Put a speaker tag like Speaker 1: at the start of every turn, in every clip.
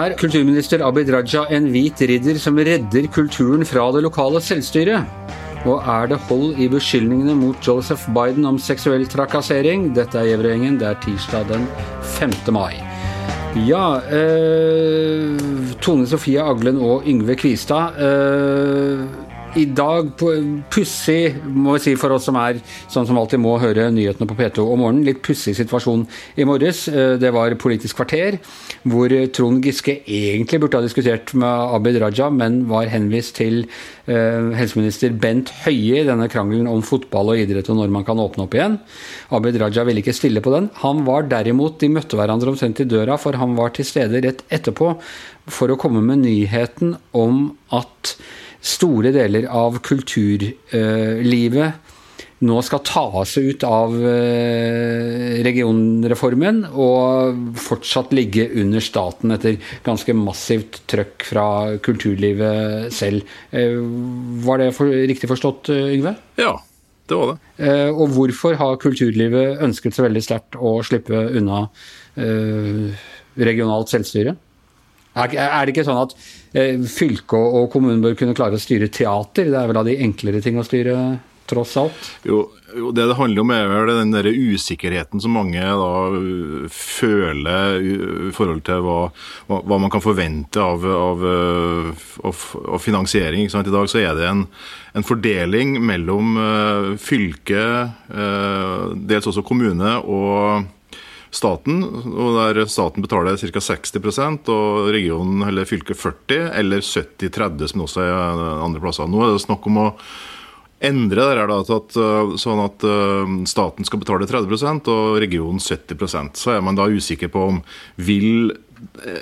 Speaker 1: Er kulturminister Abid Raja en hvit ridder som redder kulturen fra det lokale selvstyret? Og er det hold i beskyldningene mot Joseph Biden om seksuell trakassering? Dette er Gjevrøy-gjengen. Det er tirsdag den 5. mai. Ja eh, Tone Sofie Aglen og Yngve Kvistad. Eh, i dag pussig, må vi si for oss som er sånn som alltid må høre nyhetene på P2 om morgenen. Litt pussig situasjon i morges. Eh, det var Politisk kvarter, hvor Trond Giske egentlig burde ha diskutert med Abid Raja, men var henvist til uh, helseminister Bent Høie i denne krangelen om fotball og idrett og når man kan åpne opp igjen. Abid Raja ville ikke stille på den. Han var derimot De møtte hverandre omtrent i døra, for han var til stede rett etterpå for å komme med nyheten om at store deler av kulturlivet nå skal ta seg ut av eh, regionreformen og fortsatt ligge under staten etter ganske massivt trøkk fra kulturlivet selv. Eh, var det for, riktig forstått, eh, Yngve?
Speaker 2: Ja, det var det.
Speaker 1: Og hvorfor har kulturlivet ønsket så veldig sterkt å slippe unna regionalt selvstyre? Er det ikke sånn at fylke og kommunen bør kunne klare å styre teater? Det er vel av de enklere ting å styre, tross alt?
Speaker 2: Jo, jo det det handler om, er vel den der usikkerheten som mange da føler i forhold til hva, hva man kan forvente av, av, av, av finansiering. I dag så er det en, en fordeling mellom uh, fylke, dels også kommune, og staten, og der staten betaler ca. 60% og regionen eller fylket 40 eller 70-30, som også er andre plasser. Nå er det snakk om å endre det her da, at, sånn at uh, staten skal betale 30% og regionen 70% Så er man da usikker på om vil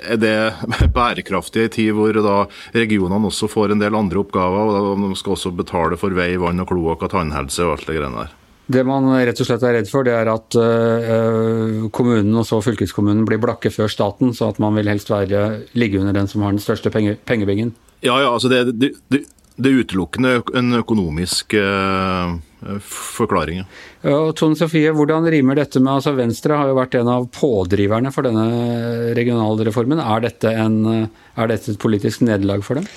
Speaker 2: er det bærekraftig i en tid hvor da regionene også får en del andre oppgaver, og de skal også betale for vei, vann og kloakk og tannhelse og alt det greiene der?
Speaker 1: Det man rett og slett er redd for, det er at uh, kommunen og så fylkeskommunen blir blakke før staten, så at man vil helst være, ligge under den som har den største penge, pengebingen.
Speaker 2: Ja, ja, altså det, det, det, det er utelukkende en økonomisk uh, forklaring.
Speaker 1: Ja. Tone Sofie, hvordan rimer dette med altså Venstre har jo vært en av pådriverne for denne regionalreformen. Er dette, en, er dette et politisk nederlag for dem?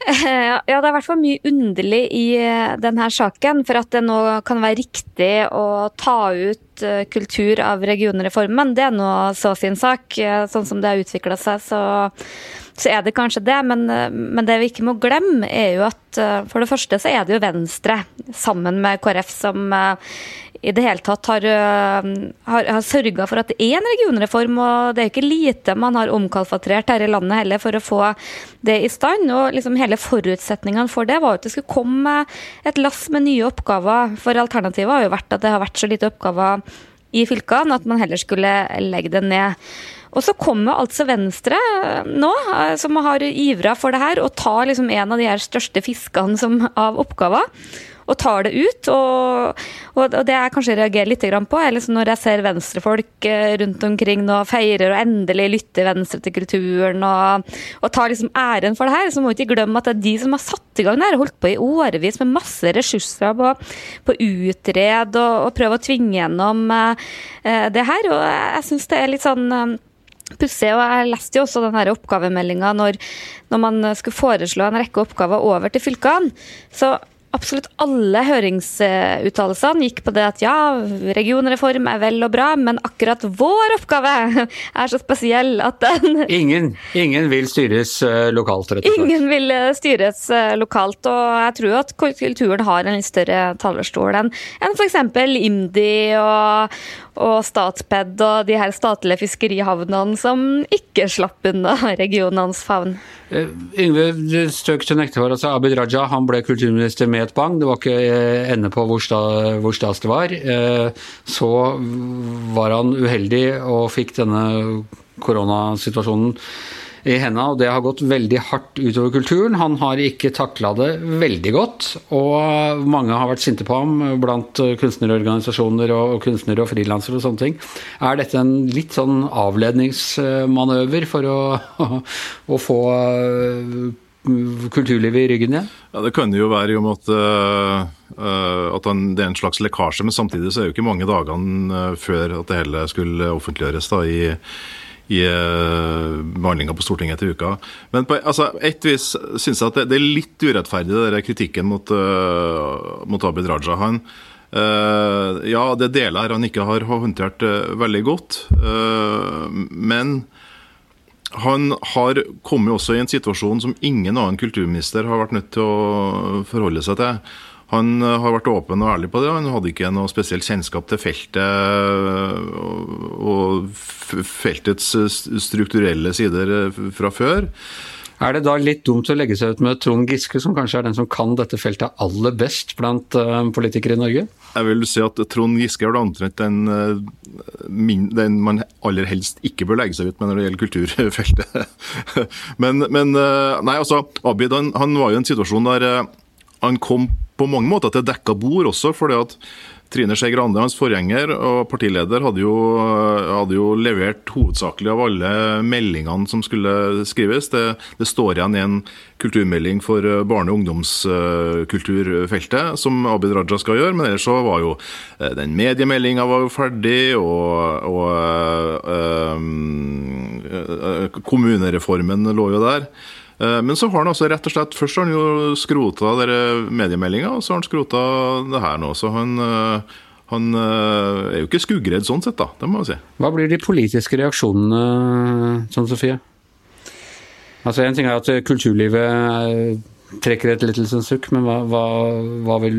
Speaker 3: Ja, det er i hvert fall mye underlig i eh, denne saken. For at det nå kan være riktig å ta ut eh, kultur av regionreformen, det er nå så sin sak. Eh, sånn som det har utvikla seg, så, så, er det kanskje det. Men, men, det vi ikke må glemme, er jo at for det første så er det jo Venstre, sammen med KrF, som i det hele tatt har, har, har sørga for at det er en regionreform. Og det er ikke lite man har omkalfatrert her i landet heller for å få det i stand. Og liksom hele forutsetningene for det var at det skulle komme et lass med nye oppgaver. For alternativet har jo vært at det har vært så lite oppgaver i fylkene at man heller skulle legge det ned. Og så kommer altså Venstre nå, som har ivra for det her, og tar liksom en av de her største fiskene som, av oppgaver og tar det ut. Og, og det jeg kanskje reagerer litt på, er liksom når jeg ser venstrefolk eh, rundt omkring nå feirer og endelig lytter Venstre til kulturen og, og tar liksom æren for det her, så må vi ikke glemme at det er de som har satt i gang det her, holdt på i årevis med masse ressurser på, på å utrede og, og, prøve å tvinge gjennom uh, det her. Og jeg syns det er litt sånn um, pussig. Og jeg leste jo også den oppgavemeldinga når, når man skulle foreslå en rekke oppgaver over til fylkene. Så absolutt alle høringsuttalelsene gikk på det at ja, regionreform er vel og bra, men akkurat vår oppgave er så spesiell at den
Speaker 1: Ingen, ingen vil styres eh, lokalt, rett og
Speaker 3: slett? Ingen vil eh, styres eh, lokalt, og jeg tror at kulturen har en litt større talerstol enn en f.eks. IMDi og, og Statped og de her statlige fiskerihavnene som ikke slapp unna regionenes favn.
Speaker 1: Yngve Støk til nekte for altså Abid Raja han ble kulturminister med et bang. Det var ikke eh, ende på hvor, sta, hvor stas det var. Eh, så var han uheldig og fikk denne koronasituasjonen i henda, og det har gått veldig hardt utover kulturen. Han har ikke takla det veldig godt, og mange har vært sinte på ham blant kunstnerorganisasjoner og kunstnere og frilansere og sånne ting. Er dette en litt sånn avledningsmanøver for å, å få kulturlivet i ryggen igjen?
Speaker 2: Ja, Det kan jo være om at, uh, at han, det er en slags lekkasje, men samtidig så er det jo ikke mange dagene før at det hele skulle offentliggjøres da, i, i uh, behandlinga på Stortinget til uka. Men på altså, et vis syns jeg at det, det, er litt urettferdig, den kritikken mot, uh, mot Abid Raja. Han, uh, ja, det deler han ikke har håndtert veldig godt, men han har kommet også i en situasjon som ingen annen kulturminister har vært nødt til å forholde seg til. Han har vært åpen og ærlig på det. Han hadde ikke noe spesielt kjennskap til feltet og feltets strukturelle sider fra før.
Speaker 1: Er det da litt dumt å legge seg ut med Trond Giske, som kanskje er den som kan dette feltet aller best blant politikere i Norge?
Speaker 2: Jeg vil si at Trond Giske er omtrent den, eh, den, man aller helst ikke bør legge seg ut med når det gjelder kulturfeltet. men, men, nei, altså, Abid han, han, var jo i en situasjon der han kom på mange måter til dekka bord også, fordi at Trine Skei Grande, hans forgjenger og partileder, hadde jo, hadde jo, levert hovedsakelig av alle meldingene som skulle skrives. Det, det står igjen i en kulturmelding for barne- og ungdomskulturfeltet, som Abid Raja skal gjøre. Men ellers så var jo eh, den mediemeldinga ferdig, og, og øh, kommunereformen lå jo der. Eh, men så har han altså rett og slett Først har han jo skrota mediemeldinga, og så har han skrota det her nå. Så han, eh, han eh, er jo ikke skuggredd sånn sett, da. Det må jeg si.
Speaker 1: Hva blir de politiske reaksjonene, sånn Sofie? Altså En ting er at kulturlivet trekker et lettelsens sukk, men hva, hva, hva vil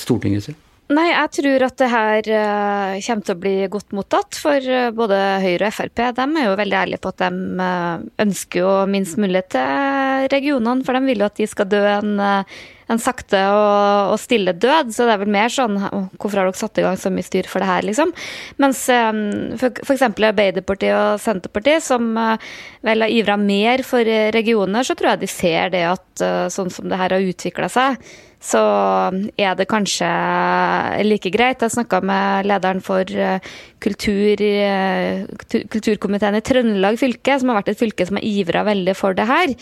Speaker 1: Stortinget si?
Speaker 3: Nei, jeg tror at det her uh, kommer til å bli godt mottatt. For uh, både Høyre og Frp de er jo veldig ærlige på at de uh, ønsker jo minst mulig til regionene. For de vil jo at de skal dø en, en sakte og, og, stille død. Så det er vel mer sånn Hvorfor har dere satt i gang så mye styr for det her, liksom? Mens um, f.eks. Arbeiderpartiet og Senterpartiet, som vel har ivra mer for regioner, så tror jeg de ser det at sånn som det her har utvikla seg så er det kanskje like greit. Jeg snakka med lederen for eh, kultur, eh, kulturkomiteen i Trøndelag fylke, som har vært et fylke som har ivra veldig for det her.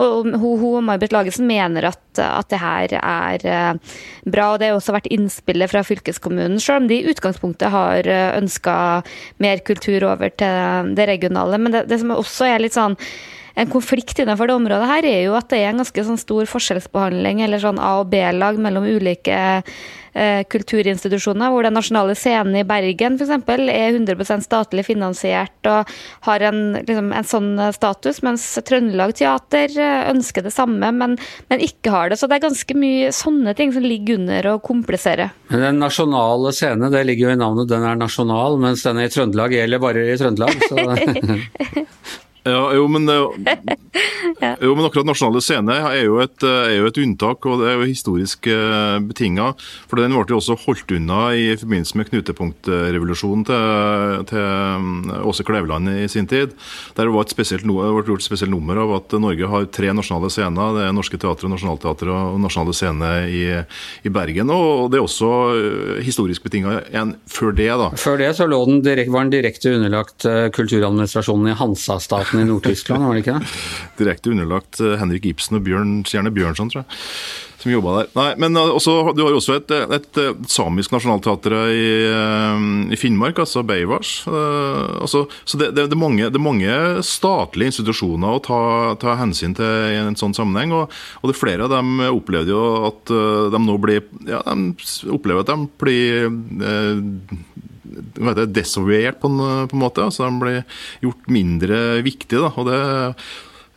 Speaker 3: Og hun, og May-Britt Lagesen mener at, at, det her er eh, bra. og Det har også vært innspillet fra fylkeskommunen, selv om de i utgangspunktet har ønska mer kultur over til det regionale. Men det, det som også er litt sånn en konflikt innenfor det området her er jo at det er en ganske sånn stor forskjellsbehandling, eller sånn A- og B-lag mellom ulike eh, kulturinstitusjoner, hvor Den nasjonale scenen i Bergen f.eks. er 100% statlig finansiert og har en, liksom, en, sånn status, mens Trøndelag Teater eh, ønsker det samme, men, men, ikke har det. Så det er ganske mye sånne ting som ligger under og kompliserer.
Speaker 1: Den nasjonale scene, det ligger jo i navnet, den er nasjonal, mens den i Trøndelag gjelder bare i Trøndelag. Så
Speaker 2: Ja, jo men, jo, men, akkurat Nasjonale Scene er jo, et, er jo et unntak, og det er jo historisk eh, betinga. For den ble jo også holdt unna i forbindelse med knutepunktrevolusjonen til, til mm, Åse Kleveland i sin tid. Der det var et spesielt, det ble gjort et spesielt nummer av at Norge har tre nasjonale scener. Det er Norske Teatret, Nationaltheatret og Nasjonale Scene i, i, Bergen. Og det er også uh, historisk betinga enn før det, da.
Speaker 1: Før det så lå den direkt, var den direkte underlagt kulturadministrasjonen i Hansa-staten staten i Nord-Tyskland, var det ikke det?
Speaker 2: Direkte underlagt eh, Henrik Ibsen og Bjørn, gjerne Bjørnson, tror jeg som jobba der. Nei, men eh, også, Du har også et, et, et samisk nasjonalteater i, eh, i, Finnmark, altså Beivars. Altså, så det, det, det, er mange, det, er mange, statlige institusjoner å ta, ta, hensyn til i en sånn sammenheng. Og, og det flere av dem opplevde jo at de nå blir ja, de opplever at de blir eh, desavouert på, på, en måte. altså De blir gjort mindre viktige. Da, og Det er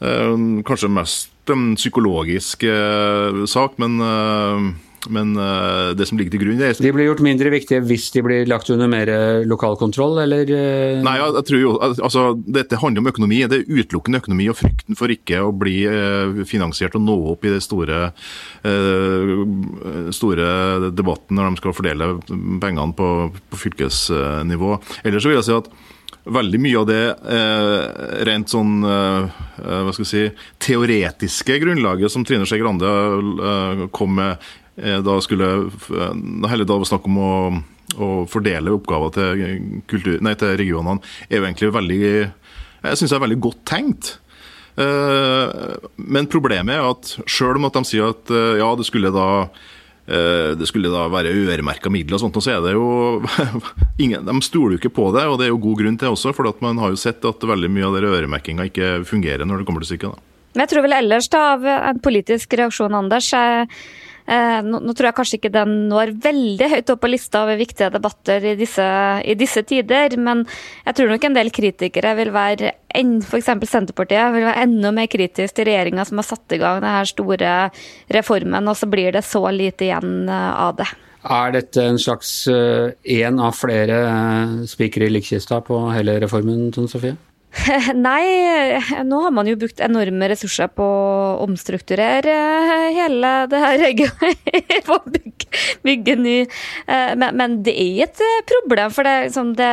Speaker 2: eh, kanskje mest en psykologisk eh, sak, men eh, men uh, det som ligger til grunn er
Speaker 1: De blir gjort mindre viktige hvis de blir lagt under mer eh, lokal kontroll, eller? Uh...
Speaker 2: Nei, jeg, jeg, tror jo altså, Dette handler om økonomi. Det er utelukkende økonomi og frykten for ikke å bli finansiert og nå opp i det store, store debatten når de skal fordele pengene på, på fylkesnivå. Ellers så vil jeg si at veldig mye av det eh, rent sånn eh, hva skal jeg si, teoretiske grunnlaget som Trine Skei Grande eh, kom med Eh, da skulle det hele da var snakk om å, å fordele oppgaver til, kultur, nei, til regionene, er jo egentlig veldig Jeg synes det er veldig godt tenkt. Men problemet er at selv om at de sier at ja, det skulle da det skulle da være øremerka midler og sånt, så er det jo ingen, De stoler jo ikke på det, og det er jo god grunn til også, for man har jo sett at veldig mye av øremerkinga ikke fungerer når det kommer til stykket.
Speaker 3: Men jeg tror vel ellers da av en politisk reaksjon, Anders, er Eh, nå, nå, tror jeg kanskje ikke den når veldig høyt opp på lista over viktige debatter i disse, i disse tider, men jeg tror nok en del kritikere vil være f.eks. Senterpartiet vil være enda mer kritisk til regjeringa som har satt i gang denne store reformen, og så blir det så lite igjen eh, av det.
Speaker 1: Er dette en slags én eh, av flere spikere i likkista på hele reformen, Tone Sofie?
Speaker 3: Nei, nå har man jo brukt enorme ressurser på å omstrukturere hele det her på å bygge, bygge ny eh, men, men, det er et eh, problem, for det, liksom det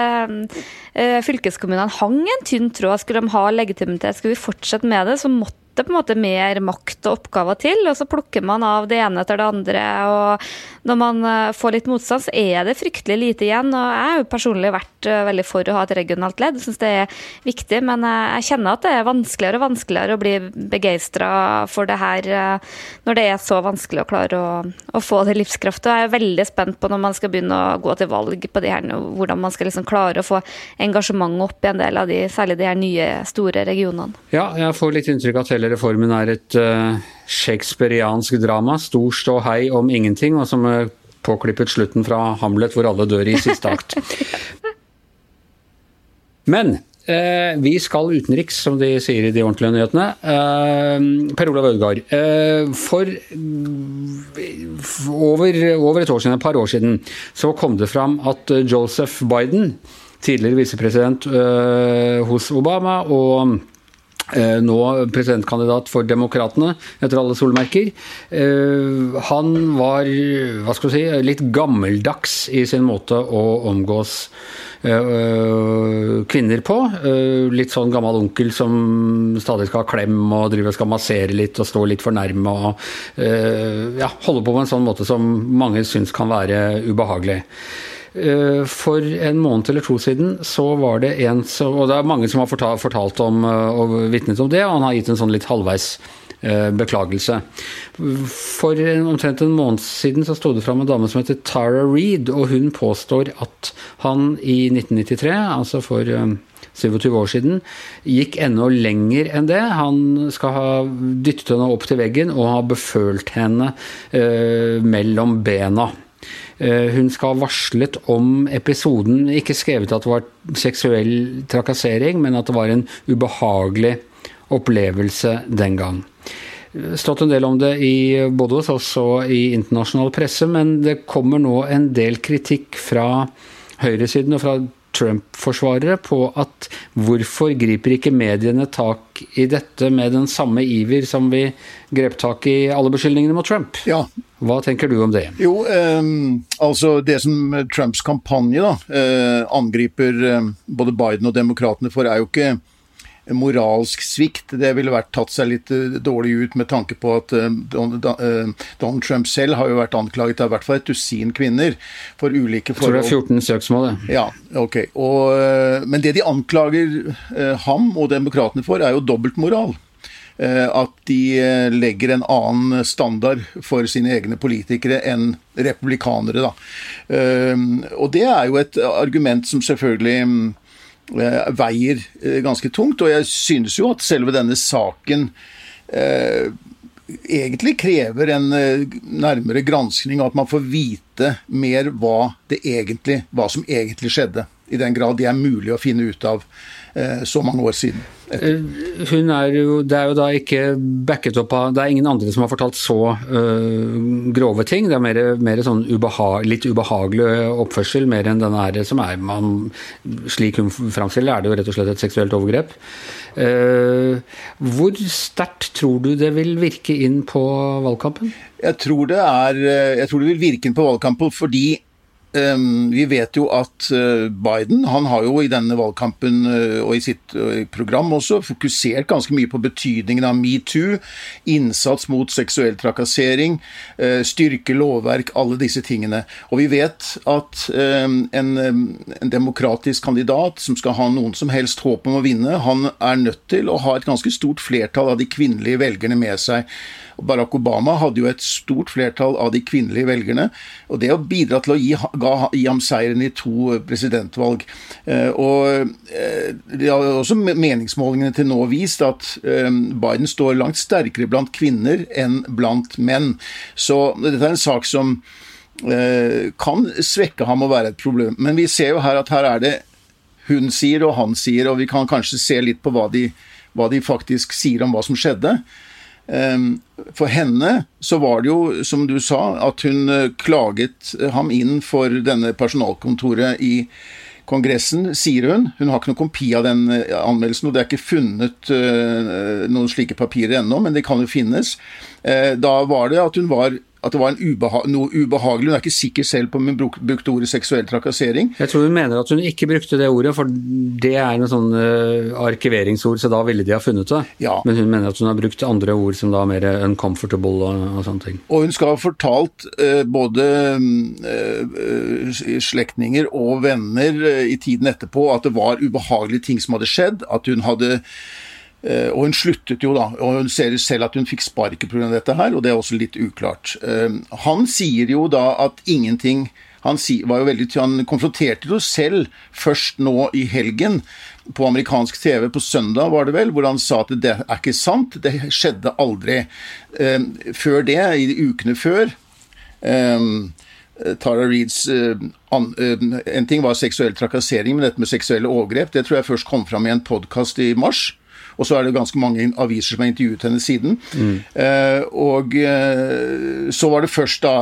Speaker 3: eh, Fylkeskommunene hang en tynn tråd. Skulle de ha legitimitet, skulle vi fortsette med det, så måtte det på en måte mer makt og oppgaver til, og så plukker man av det ene etter det andre. og Når man eh, får litt motstand, så er det fryktelig lite igjen. og Jeg har jo personlig vært eh, veldig for å ha et regionalt ledd, syns det er viktig. Men jeg kjenner at det er vanskeligere og vanskeligere å bli begeistra for det her eh, når det er så vanskelig å klare å, å få det livskraftig. Jeg er veldig spent på når man skal begynne å gå til valg på det her, hvordan man skal liksom klare å få engasjementet opp i en del av de, særlig de her nye, store regionene.
Speaker 1: Ja, jeg får litt inntrykk av at hele reformen er et uh, shakespeariansk drama. Stor ståhei om ingenting, og som uh, påklippet slutten fra Hamlet hvor alle dør i siste akt. Men eh, vi skal utenriks, som de sier i de ordentlige nyhetene. per Olav Ødegaard. for over, over, et år siden, et par år siden så kom det fram at Joseph Biden, tidligere visepresident hos Obama og Eh, nå presidentkandidat for Demokratene, etter alle solmerker. Eh, han var hva skal si, litt gammeldags i sin måte å omgås eh, kvinner på. Litt sånn gammel onkel som stadig skal ha klem og drive og skal massere litt og stå litt for nærme og ja, holde på på en sånn måte som mange syns kan være ubehagelig. Eh, for en måned eller to siden så var det en som Og det er mange som har fortalt, fortalt om eh, og vitnet om det, og han har gitt en sånn litt halvveis eh, beklagelse. For omtrent en måned siden så sto det fram en dame som heter Tara Reed, og hun påstår at han i 1993, altså for 27 år siden, gikk enda lenger enn det. Han skal ha dyttet henne opp til veggen og ha befølt henne eh, mellom bena. Eh, hun skal ha varslet om episoden, ikke skrevet at det var seksuell trakassering, men at det var en ubehagelig opplevelse den gang. Stått en del om det i, både hos oss og i internasjonal presse, men det kommer nå en del kritikk fra høyresiden og fra Trump-forsvarere på at hvorfor griper ikke mediene tak i dette med den samme iver som vi grep tak i alle beskyldningene mot Trump?
Speaker 4: Ja.
Speaker 1: Hva tenker du om det?
Speaker 4: Jo, eh, altså Det som Trumps kampanje da, eh, angriper eh, både Biden og demokratene for, er jo ikke moralsk svikt. Det ville vært tatt seg litt eh, dårlig ut med tanke på at eh, eh, Donald Trump selv har jo vært anklaget av i hvert fall et dusin kvinner for ulike forhold.
Speaker 1: Jeg tror det er 14 søksmål,
Speaker 4: det. Ja, ok. Og, men det de anklager ham og demokratene for, er jo dobbeltmoral. At de legger en annen standard for sine egne politikere enn republikanere. Da. Og det er jo et argument som selvfølgelig mm, veier eh, ganske tungt. Og jeg synes jo at selve denne saken eh, egentlig krever en eh, nærmere granskning, og at man får vite mer hva, egentlig, hva som egentlig skjedde. I den grad det er mulig å finne ut av eh, så mange år siden.
Speaker 1: Eh, hun er jo, Det er jo da ikke backet opp av Det er ingen andre som har fortalt så øh, grove ting. Det er mer, mer sånn ubeha, litt ubehagelig oppførsel, mer enn denne her som er man, Slik hun framstiller er det jo rett og slett et seksuelt overgrep. Uh, hvor sterkt tror du det vil virke inn på valgkampen?
Speaker 4: Jeg tror det, er, jeg tror det vil virke inn på valgkampen fordi vi vet jo at uh, Biden han har jo i denne valgkampen uh, og i sitt uh, program også fokusert ganske mye på betydningen av metoo, innsats mot seksuell trakassering, styrke lovverk, alle disse tingene. Og vi vet at um, en, en, demokratisk kandidat som skal ha noen som helst håp om å vinne, han er nødt til å ha et ganske stort flertall av de kvinnelige velgerne med seg. Barack Obama hadde jo et stort flertall av de kvinnelige velgerne. Og det å bidra til å gi, ga, gi ham seieren i to presidentvalg. Eh, og eh, det har også meningsmålingene til nå vist at eh, Biden står langt sterkere blant kvinner enn blant menn. Så dette er en sak som kan svekke ham og være et problem. Men vi ser jo her at her er det hun sier og han sier, og vi kan kanskje se litt på hva de, hva de faktisk sier om hva som skjedde. Ehm, for henne så var det jo, som du sa, at hun eh, klaget ham inn for denne personalkontoret i Kongressen, sier hun. Hun har ikke noen kopi av den eh, anmeldelsen, og det er ikke funnet noen slike papirer ennå, men det kan jo finnes. Da var det at hun var at det var ubeha noe ubehagelig. Hun er ikke sikker selv på om hun brukte ordet seksuell trakassering.
Speaker 1: Jeg tror hun mener at hun ikke brukte det ordet, for det er noe sånn uh, arkiveringsord, så da ville de ha funnet det. Ja. Men hun mener at hun har brukt andre ord som da er mer uncomfortable og, og sånne ting.
Speaker 4: Og hun skal ha fortalt uh, både uh, slektninger og venner i tiden etterpå at det var ubehagelige ting som hadde skjedd, at hun hadde og hun sluttet jo, da. Og hun ser selv at hun fikk sparket pga. dette her, og det er også litt uklart. Eh, han sier jo da at ingenting han, veldig, han konfronterte jo selv først nå i helgen på amerikansk TV på søndag, var det vel, hvor han sa at det er ikke sant, det skjedde aldri. Eh, før det, i de ukene før Tara Reeds En ting var seksuell trakassering, men dette med seksuelle overgrep det tror jeg først kom fram i en podkast i mars. Og så er det ganske mange aviser som har intervjuet henne siden. Mm. Eh, og eh, så var det først da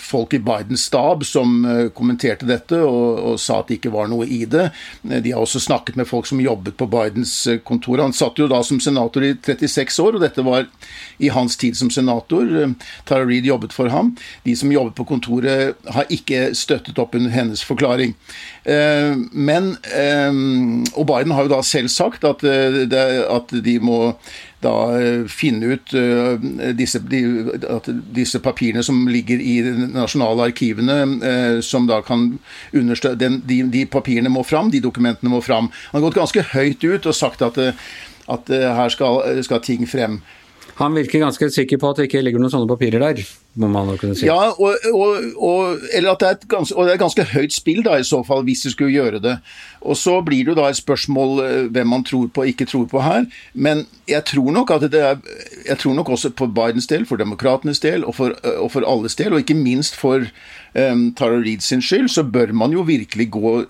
Speaker 4: folk i Bidens stab som eh, kommenterte dette og, og, sa at det ikke var noe i det. Eh, de har også snakket med folk som jobbet på Bidens eh, kontor. Han satt jo da som senator i 36 år, og dette var i hans tid som senator. Eh, Tara Reed jobbet for ham. De som jobbet på kontoret, har ikke støttet opp under hennes forklaring. Men Og Biden har jo da selv sagt at det at de må da eh, finne ut uh, disse, at disse papirene som ligger i de nasjonale arkivene, uh, som da kan understøtte de, de, papirene må fram, de dokumentene må fram. Han har gått ganske høyt ut og sagt at, at her skal, skal ting frem.
Speaker 1: Han virker ganske sikker på at det ikke ligger noen sånne papirer der, må man kunne si.
Speaker 4: Ja, og, og, og, eller at det er et ganske, og det er et ganske høyt spill da, i så fall, hvis de skulle gjøre det. Og så blir det jo da et spørsmål eh, hvem man tror på og ikke tror på her. Men jeg tror nok at det er Jeg tror nok også på Bidens del, for demokratenes del og for, og for alles del, og ikke minst for um, Tara Reed sin skyld, så bør man jo virkelig gå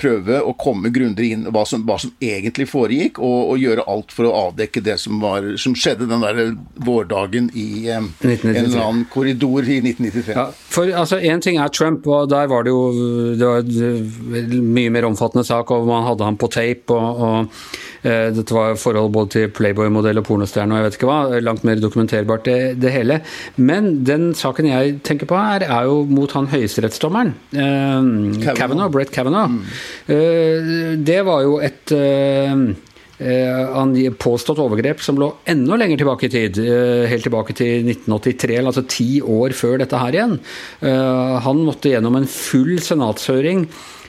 Speaker 4: prøve å komme grundigere inn hva som, hva som egentlig foregikk, og, og, gjøre alt for å avdekke det som, var, som skjedde den der vårdagen i eh, en eller annen korridor i 1993. Ja,
Speaker 1: for altså, Én ting er Trump, og der var det jo det var en mye mer omfattende sak, og man hadde ham på tape. og, og Eh, dette var forhold både til Playboy-modell og pornostjerne og jeg vet ikke hva. Langt mer dokumenterbart, det, det, hele. Men den saken jeg tenker på her, er jo mot han høyesterettsdommeren. Eh, Kavanaugh, Brett Kavanaugh. Mm. Eh, det var jo et eh, eh påstått overgrep som lå enda lenger tilbake i tid. Helt tilbake til 1983, altså ti år før dette her igjen. Han måtte gjennom en full senatshøring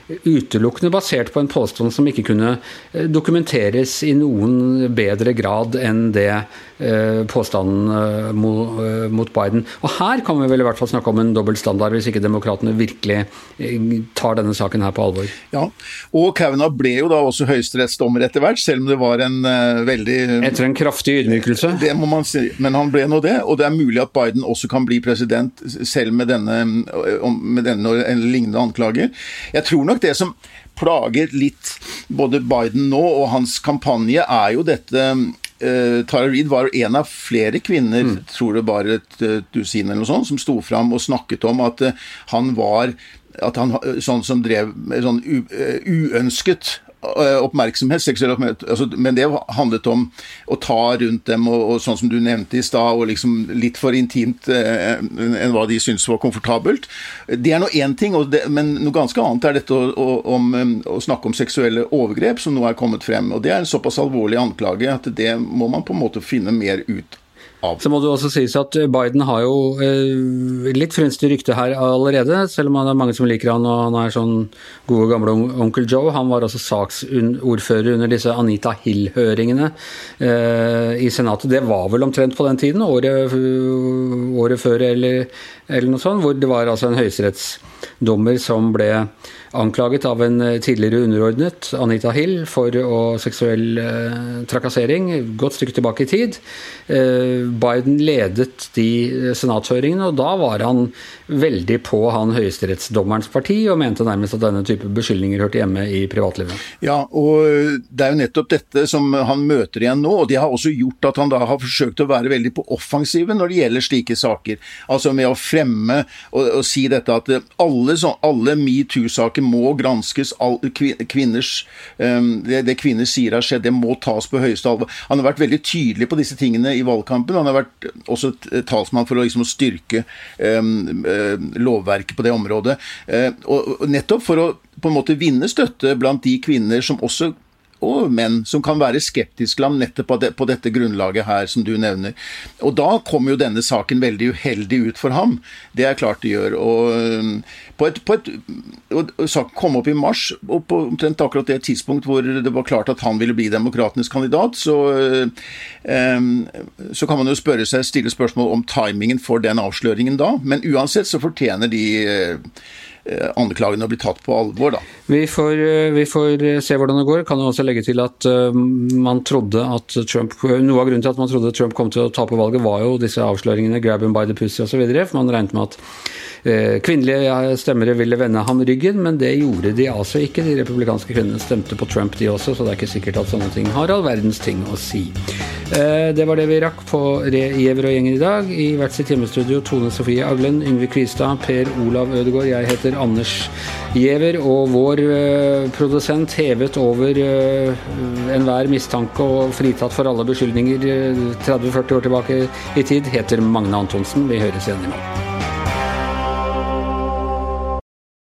Speaker 1: utelukkende basert på en påstand som ikke kunne eh, dokumenteres i noen bedre grad enn det eh, påstanden eh, mot Biden. Og her kan vi vel i hvert fall snakke om en dobbeltstandard, hvis ikke demokratene virkelig tar denne saken her på alvor.
Speaker 4: Ja, og Kavanaugh ble jo da også høyesterettsdommer etter hvert, selv om det var en veldig
Speaker 1: Etter en kraftig ydmykelse?
Speaker 4: Det må man si, men han ble nå det. Og det er mulig at Biden også kan bli president selv med denne, med denne eller lignende anklager. Jeg tror nok det som plager litt både Biden nå og hans kampanje, er jo dette uh, Tara Reid var en av flere kvinner, mm. tror det bare et dusin eller noe sånt, som sto fram og snakket om at uh, han var at han sånn som drev sånn uønsket oppmerksomhet, seksuell oppmerksomhet, altså, men det handlet om å ta rundt dem, og, og sånn som du nevnte i stad, og liksom litt for intimt eh, enn hva de syntes var komfortabelt. Det er nå én ting, det, men noe ganske annet er dette å, å, om, å, snakke om seksuelle overgrep, som nå er kommet frem. og Det er en såpass alvorlig anklage at det må man på en måte finne mer ut
Speaker 1: av. Så må det også sies at Biden har jo eh, litt frynstig rykte her allerede, selv om det er mange som liker han og han er sånn gode gamle onkel Joe. Han var altså saksordfører under disse Anita Hill-høringene eh, i Senatet. Det var vel omtrent på den tiden, året, året før eller, eller noe sånt, hvor det var altså en høyesterettsdommer som ble anklaget av en eh, tidligere underordnet, Anita Hill, for seksuell eh, trakassering, godt stykke tilbake i tid. Eh, Biden ledet de senatshøringene, og da var han veldig på han høyesterettsdommerens parti, og mente nærmest at denne type beskyldninger hørte hjemme i privatlivet.
Speaker 4: Ja, og det er jo nettopp dette som han møter igjen nå, og det har også gjort at han da har forsøkt å være veldig på offensiven når det gjelder slike saker. Altså med å fremme og, og si dette at alle, alle metoo-saker må granskes. All, kvinners, um, det, det, kvinner sier har skjedd, det må tas på høyeste alvor. Han har vært veldig tydelig på disse tingene i valgkampen. Han har vært også talsmann for å, liksom, styrke um, lovverket på det området. Uh, og nettopp for å på en måte vinne støtte blant de kvinner som også og menn som kan være skeptiske nettopp på, nettopp på, dette grunnlaget her som du nevner. Og da kommer jo denne saken veldig uheldig ut for ham. Det er klart det gjør. Og um, på et, på et Saken kom opp i mars, og på omtrent akkurat det tidspunkt hvor det var klart at han ville bli demokratenes kandidat, så, um, så kan man jo spørre seg, stille spørsmål om timingen for den avsløringen da. Men uansett så fortjener de Eh, anklagene å bli tatt på alvor. Da.
Speaker 1: Vi får, eh, vi får, eh, se hvordan det går. Kan jo også legge til at man trodde at Trump, Noe av grunnen til at man trodde Trump kom til å tape valget, var jo disse avsløringene, grab him by the pussy osv. For man regnet med at kvinnelige stemmere ville vende ham ryggen, men det gjorde de altså ikke. De republikanske kvinnene stemte på Trump, de også, så det er ikke sikkert at sånne ting har all verdens ting å si. Det var det vi rakk på Giæver og gjengen i dag. I hvert sitt hjemmestudio Tone Sofie Aglen, Yngve Kvistad, Per Olav Ødegaard. Jeg heter Anders Giæver, og vår uh, produsent hevet over enhver mistanke og fritatt for alle beskyldninger uh, 30-40 år tilbake i tid, heter Magne Antonsen. Vi høres igjen i morgen.